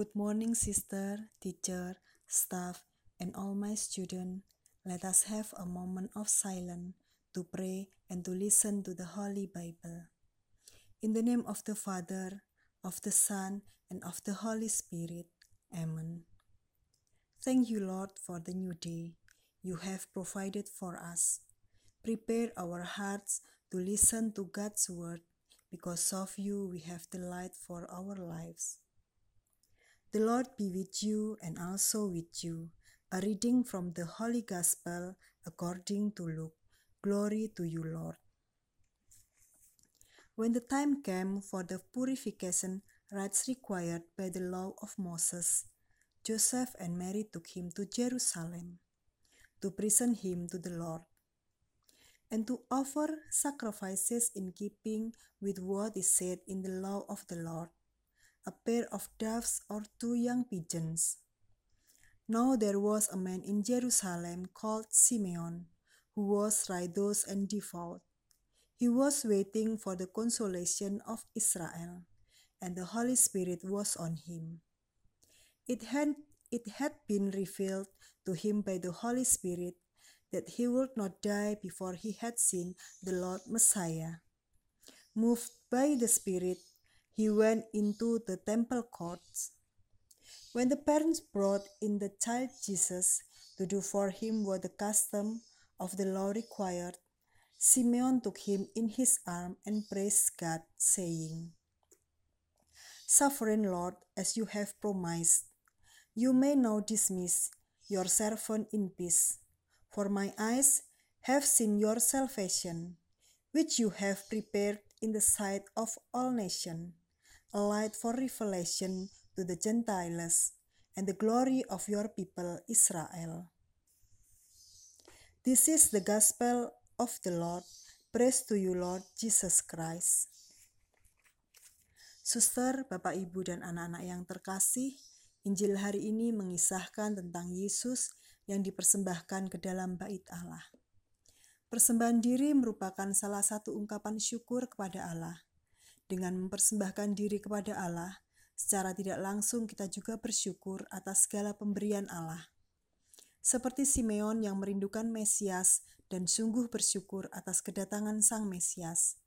Good morning, sister, teacher, staff, and all my students. Let us have a moment of silence to pray and to listen to the Holy Bible. In the name of the Father, of the Son, and of the Holy Spirit. Amen. Thank you, Lord, for the new day you have provided for us. Prepare our hearts to listen to God's word. Because of you, we have the light for our lives. The Lord be with you and also with you. A reading from the Holy Gospel according to Luke. Glory to you, Lord. When the time came for the purification rites required by the law of Moses, Joseph and Mary took him to Jerusalem to present him to the Lord and to offer sacrifices in keeping with what is said in the law of the Lord a pair of doves or two young pigeons. Now there was a man in Jerusalem called Simeon, who was righteous and devout. He was waiting for the consolation of Israel, and the Holy Spirit was on him. It had, it had been revealed to him by the Holy Spirit that he would not die before he had seen the Lord Messiah. Moved by the Spirit, he went into the temple courts. When the parents brought in the child Jesus to do for him what the custom of the law required, Simeon took him in his arm and praised God, saying, Sovereign Lord, as you have promised, you may now dismiss your servant in peace, for my eyes have seen your salvation, which you have prepared in the sight of all nations a light for revelation to the Gentiles, and the glory of your people Israel. This is the gospel of the Lord. Praise to you, Lord Jesus Christ. Suster, Bapak, Ibu, dan anak-anak yang terkasih, Injil hari ini mengisahkan tentang Yesus yang dipersembahkan ke dalam bait Allah. Persembahan diri merupakan salah satu ungkapan syukur kepada Allah. Dengan mempersembahkan diri kepada Allah, secara tidak langsung kita juga bersyukur atas segala pemberian Allah. Seperti Simeon yang merindukan Mesias dan sungguh bersyukur atas kedatangan Sang Mesias,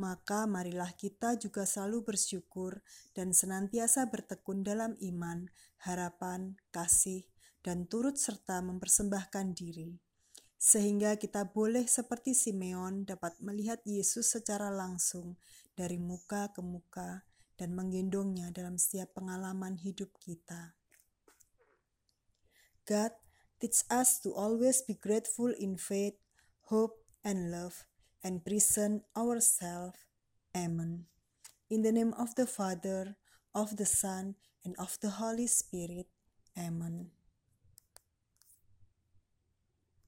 maka marilah kita juga selalu bersyukur dan senantiasa bertekun dalam iman, harapan, kasih, dan turut serta mempersembahkan diri sehingga kita boleh seperti Simeon dapat melihat Yesus secara langsung dari muka ke muka dan menggendongnya dalam setiap pengalaman hidup kita. God teach us to always be grateful in faith, hope, and love, and present ourselves. Amen. In the name of the Father, of the Son, and of the Holy Spirit. Amen.